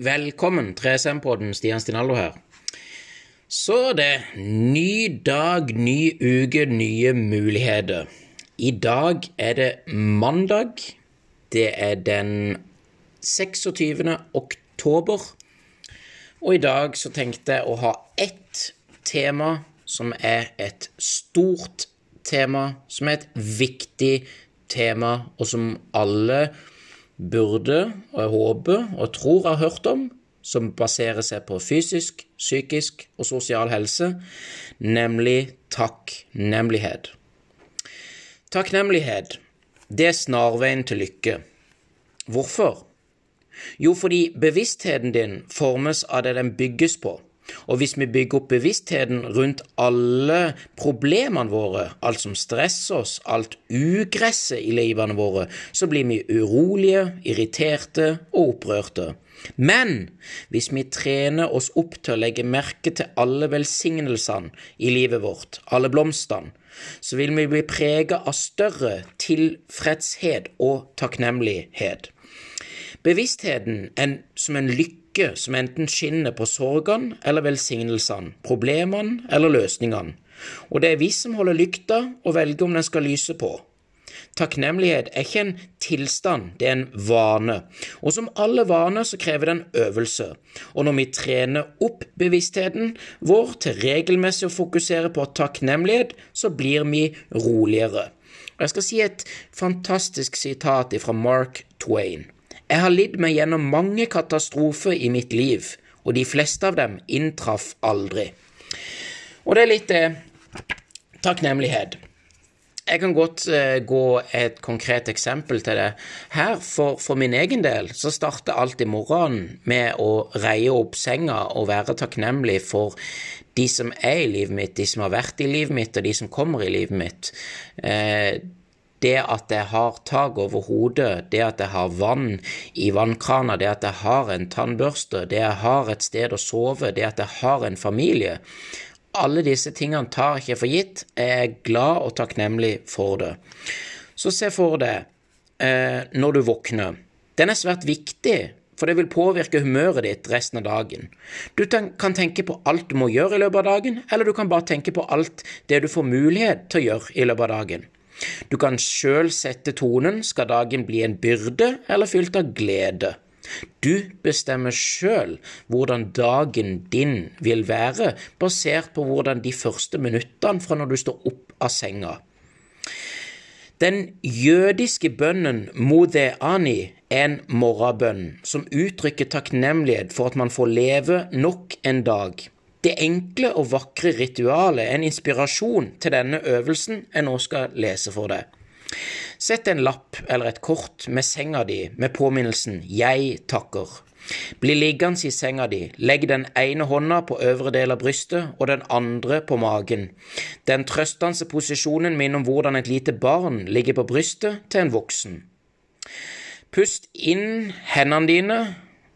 Velkommen, 3SM-podden, Stian Stinaldo her. Så det ny dag, ny uke, nye muligheter. I dag er det mandag. Det er den 26. oktober. Og i dag så tenkte jeg å ha ett tema som er et stort tema, som er et viktig tema, og som alle burde, og jeg håper og tror jeg har hørt om, som baserer seg på fysisk, psykisk og sosial helse, nemlig takknemlighet. Takknemlighet, det er snarveien til lykke. Hvorfor? Jo, fordi bevisstheten din formes av det den bygges på. Og hvis vi bygger opp bevisstheten rundt alle problemene våre, alt som stresser oss, alt ugresset i livene våre, så blir vi urolige, irriterte og opprørte. Men hvis vi trener oss opp til å legge merke til alle velsignelsene i livet vårt, alle blomstene, så vil vi bli preget av større tilfredshet og takknemlighet. Bevisstheten er som en lykke som enten skinner på sorgene eller velsignelsene, problemene eller løsningene, og det er vi som holder lykta og velger om den skal lyse på. Takknemlighet er ikke en tilstand, det er en vane, og som alle vaner så krever det en øvelse, og når vi trener opp bevisstheten vår til regelmessig å fokusere på takknemlighet, så blir vi roligere. Jeg skal si et fantastisk sitat fra Mark Twain. Jeg har lidd meg gjennom mange katastrofer i mitt liv, og de fleste av dem inntraff aldri. Og det er litt eh, takknemlighet. Jeg kan godt eh, gå et konkret eksempel til det. Her, for, for min egen del, så starter alltid morgenen med å reie opp senga og være takknemlig for de som er i livet mitt, de som har vært i livet mitt, og de som kommer i livet mitt. Uh, det at jeg har tak over hodet, det at jeg har vann i vannkrana, det at jeg har en tannbørste, det at jeg har et sted å sove, det at jeg har en familie. Alle disse tingene tar jeg ikke for gitt. Jeg er glad og takknemlig for det. Så se for deg eh, når du våkner. Den er svært viktig, for det vil påvirke humøret ditt resten av dagen. Du kan tenke på alt du må gjøre i løpet av dagen, eller du kan bare tenke på alt det du får mulighet til å gjøre i løpet av dagen. Du kan sjøl sette tonen, skal dagen bli en byrde eller fylt av glede? Du bestemmer sjøl hvordan dagen din vil være, basert på hvordan de første minuttene fra når du står opp av senga. Den jødiske bønnen Modeani er en morgenbønn som uttrykker takknemlighet for at man får leve nok en dag. Det enkle og vakre ritualet er en inspirasjon til denne øvelsen jeg nå skal lese for deg. Sett en lapp eller et kort med senga di med påminnelsen Jeg takker. Bli liggende i senga di, legg den ene hånda på øvre del av brystet og den andre på magen. Den trøstende posisjonen minner om hvordan et lite barn ligger på brystet til en voksen. Pust inn hendene dine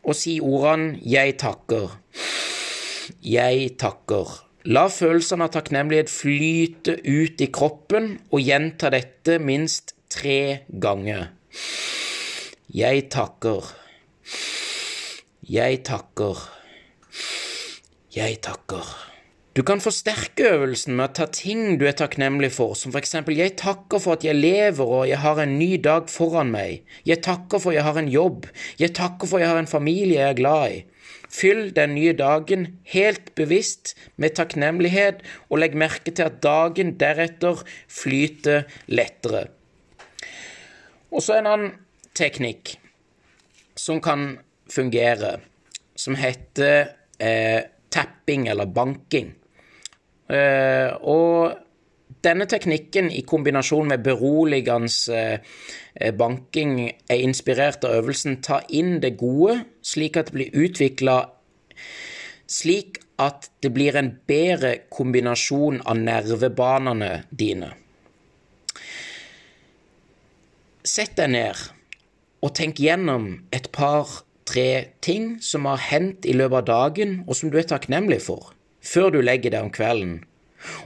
og si ordene Jeg takker. Jeg takker. La følelsene av takknemlighet flyte ut i kroppen, og gjenta dette minst tre ganger. Jeg takker. Jeg takker. Jeg takker. Du kan forsterke øvelsen med å ta ting du er takknemlig for, som for eksempel jeg takker for at jeg lever og jeg har en ny dag foran meg, jeg takker for at jeg har en jobb, jeg takker for at jeg har en familie jeg er glad i. Fyll den nye dagen helt bevisst med takknemlighet, og legg merke til at dagen deretter flyter lettere. Og så en annen teknikk som kan fungere, som heter eh, tapping eller banking. Eh, og denne teknikken i kombinasjon med beroligende eh, banking er inspirert av øvelsen Ta inn det gode, slik at det blir utvikla slik at det blir en bedre kombinasjon av nervebanene dine. Sett deg ned og tenk gjennom et par-tre ting som har hendt i løpet av dagen, og som du er takknemlig for, før du legger deg om kvelden.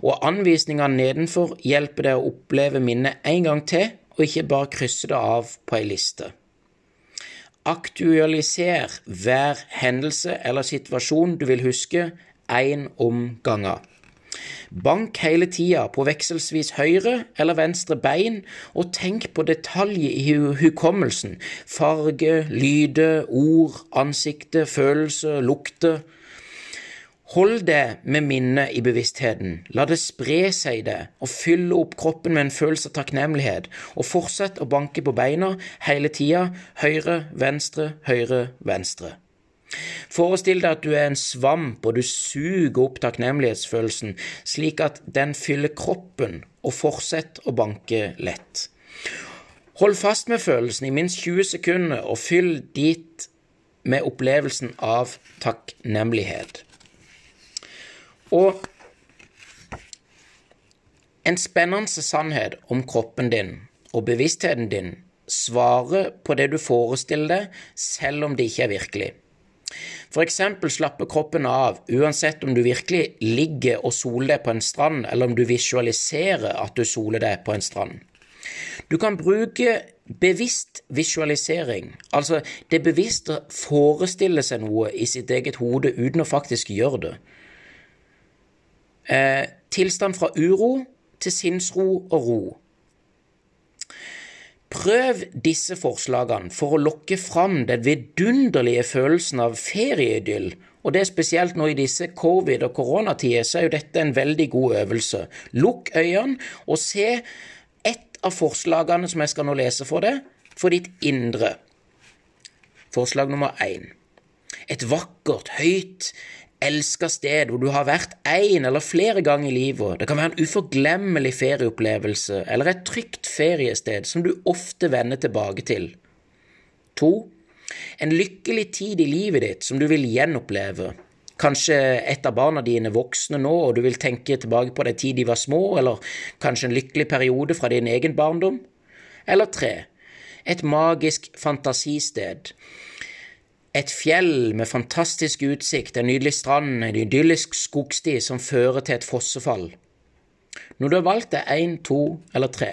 Og anvisningene nedenfor hjelper deg å oppleve minnet en gang til, og ikke bare krysse det av på ei liste. Aktualiser hver hendelse eller situasjon du vil huske, én om gangen. Bank hele tida på vekselvis høyre eller venstre bein, og tenk på detaljer i hukommelsen. Farge, lyder, ord, ansikte, følelse, lukter. Hold det med minnet i bevisstheten, la det spre seg i det, og fylle opp kroppen med en følelse av takknemlighet, og fortsett å banke på beina hele tida, høyre, venstre, høyre, venstre. Forestill deg at du er en svamp, og du suger opp takknemlighetsfølelsen, slik at den fyller kroppen, og fortsetter å banke lett. Hold fast med følelsen i minst 20 sekunder, og fyll dit med opplevelsen av takknemlighet. Og en spennende sannhet om kroppen din og bevisstheten din svarer på det du forestiller deg, selv om det ikke er virkelig. For eksempel slapper kroppen av uansett om du virkelig ligger og soler deg på en strand, eller om du visualiserer at du soler deg på en strand. Du kan bruke bevisst visualisering, altså det bevisste forestille seg noe i sitt eget hode uten å faktisk gjøre det. Eh, tilstand fra uro til sinnsro og ro. Prøv disse forslagene for å lokke fram den vidunderlige følelsen av ferieidyll, og det er spesielt nå i disse covid- og koronatider, så er jo dette en veldig god øvelse. Lukk øynene og se ett av forslagene som jeg skal nå lese for deg, for ditt indre. Forslag nummer én. Et vakkert, høyt, elska sted hvor du har vært én eller flere ganger i livet. Det kan være en uforglemmelig ferieopplevelse eller et trygt feriested som du ofte vender tilbake til. To. En lykkelig tid i livet ditt som du vil gjenoppleve. Kanskje et av barna dine voksne nå, og du vil tenke tilbake på den tid de var små, eller kanskje en lykkelig periode fra din egen barndom. Eller tre. Et magisk fantasisted et fjell med fantastisk utsikt, en nydelig strand, en idyllisk skogsti som fører til et fossefall. Når du har valgt deg én, to eller tre,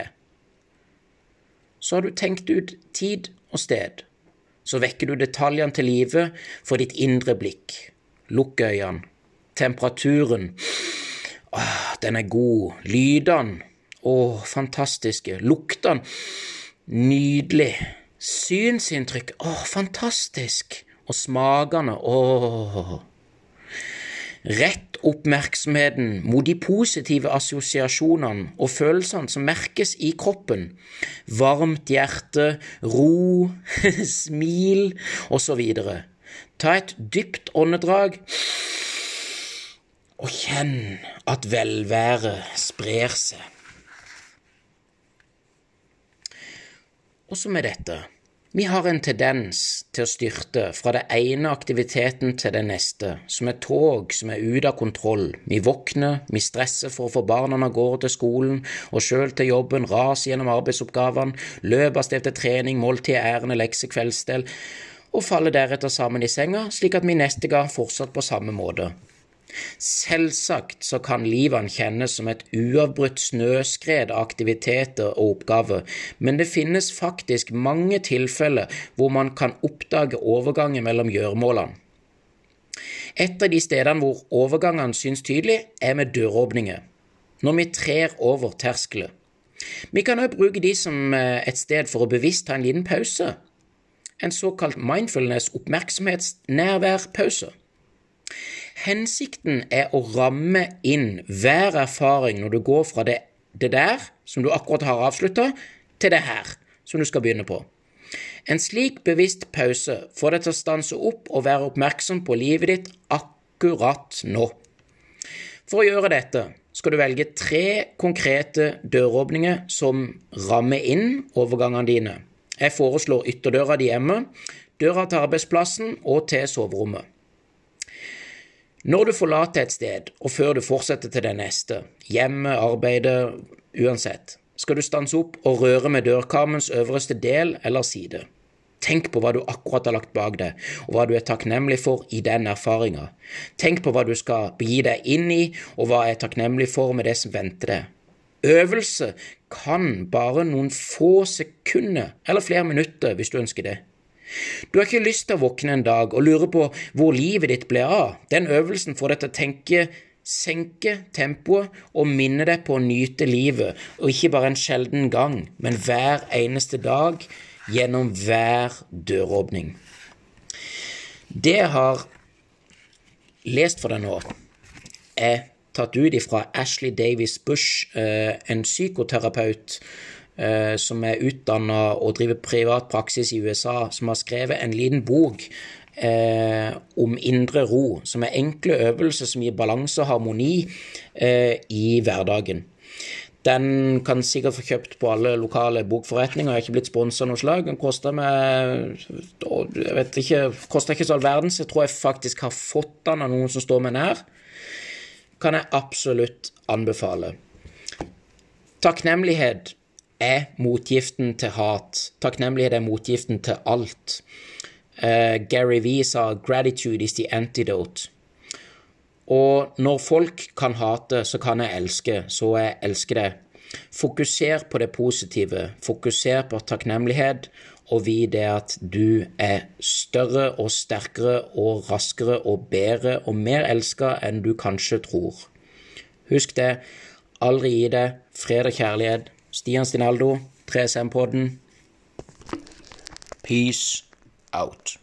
så har du tenkt ut tid og sted. Så vekker du detaljene til live for ditt indre blikk. Lukk øynene. Temperaturen. Åh, den er god. Lydene. Åh, fantastiske. Luktene. Nydelig. Synsinntrykk. Åh, fantastisk og smakene Åh. Rett oppmerksomheten mot de positive assosiasjonene og følelsene som merkes i kroppen. Varmt hjerte, ro, smil osv. Ta et dypt åndedrag og kjenn at velværet sprer seg. Også med dette vi har en tendens til å styrte fra det ene aktiviteten til den neste, som et tog som er ute av kontroll. Vi våkner, vi stresser for å få barna av gårde til skolen og sjøl til jobben, raser gjennom arbeidsoppgavene, løper av sted til trening, måltid, ærend, lekse, kveldsdel, og faller deretter sammen i senga, slik at vi neste gang fortsatt på samme måte. Selvsagt så kan livene kjennes som et uavbrutt snøskred av aktiviteter og oppgaver, men det finnes faktisk mange tilfeller hvor man kan oppdage overgangen mellom gjøremålene. Et av de stedene hvor overgangene syns tydelig, er med døråpninger, når vi trer over terskelen. Vi kan også bruke de som eh, et sted for å bevisst ta en liten pause, en såkalt mindfulness oppmerksomhetsnærværpause. Hensikten er å ramme inn hver erfaring når du går fra det, det der, som du akkurat har avslutta, til det her, som du skal begynne på. En slik bevisst pause får deg til å stanse opp og være oppmerksom på livet ditt akkurat nå. For å gjøre dette skal du velge tre konkrete døråpninger som rammer inn overgangene dine. Jeg foreslår ytterdøra di hjemme, døra til arbeidsplassen og til soverommet. Når du forlater et sted, og før du fortsetter til det neste, hjemme, arbeidet, uansett, skal du stanse opp og røre med dørkarmens øverste del eller side. Tenk på hva du akkurat har lagt bak deg, og hva du er takknemlig for i den erfaringa. Tenk på hva du skal begi deg inn i, og hva jeg er takknemlig for med det som venter deg. Øvelse kan bare noen få sekunder, eller flere minutter hvis du ønsker det. Du har ikke lyst til å våkne en dag og lure på hvor livet ditt ble av. Den øvelsen får deg til å tenke, senke tempoet og minne deg på å nyte livet, og ikke bare en sjelden gang, men hver eneste dag gjennom hver døråpning. Det jeg har lest for deg nå, er tatt ut ifra Ashley Davis Bush, eh, en psykoterapeut som er utdanna og driver privat praksis i USA, som har skrevet en liten bok eh, om indre ro, som er enkle øvelser som gir balanse og harmoni i hverdagen. Den kan sikkert få kjøpt på alle lokale bokforretninger. Jeg har ikke blitt sponsa noe slag. Den koster meg jeg vet ikke, koster ikke så all verdens. Jeg tror jeg faktisk har fått den av noen som står meg nær. Kan jeg absolutt anbefale. Takknemlighet er motgiften til hat. Takknemlighet er motgiften til alt. Uh, Gary Vee sa 'gratitude is the antidote'. Og når folk kan hate, så kan jeg elske, så jeg elsker det. Fokuser på det positive, fokuser på takknemlighet, og vit det at du er større og sterkere og raskere og bedre og mer elska enn du kanskje tror. Husk det, aldri gi det, fred og kjærlighet. Stian Stinaldo, 3SM-podden. Peace out.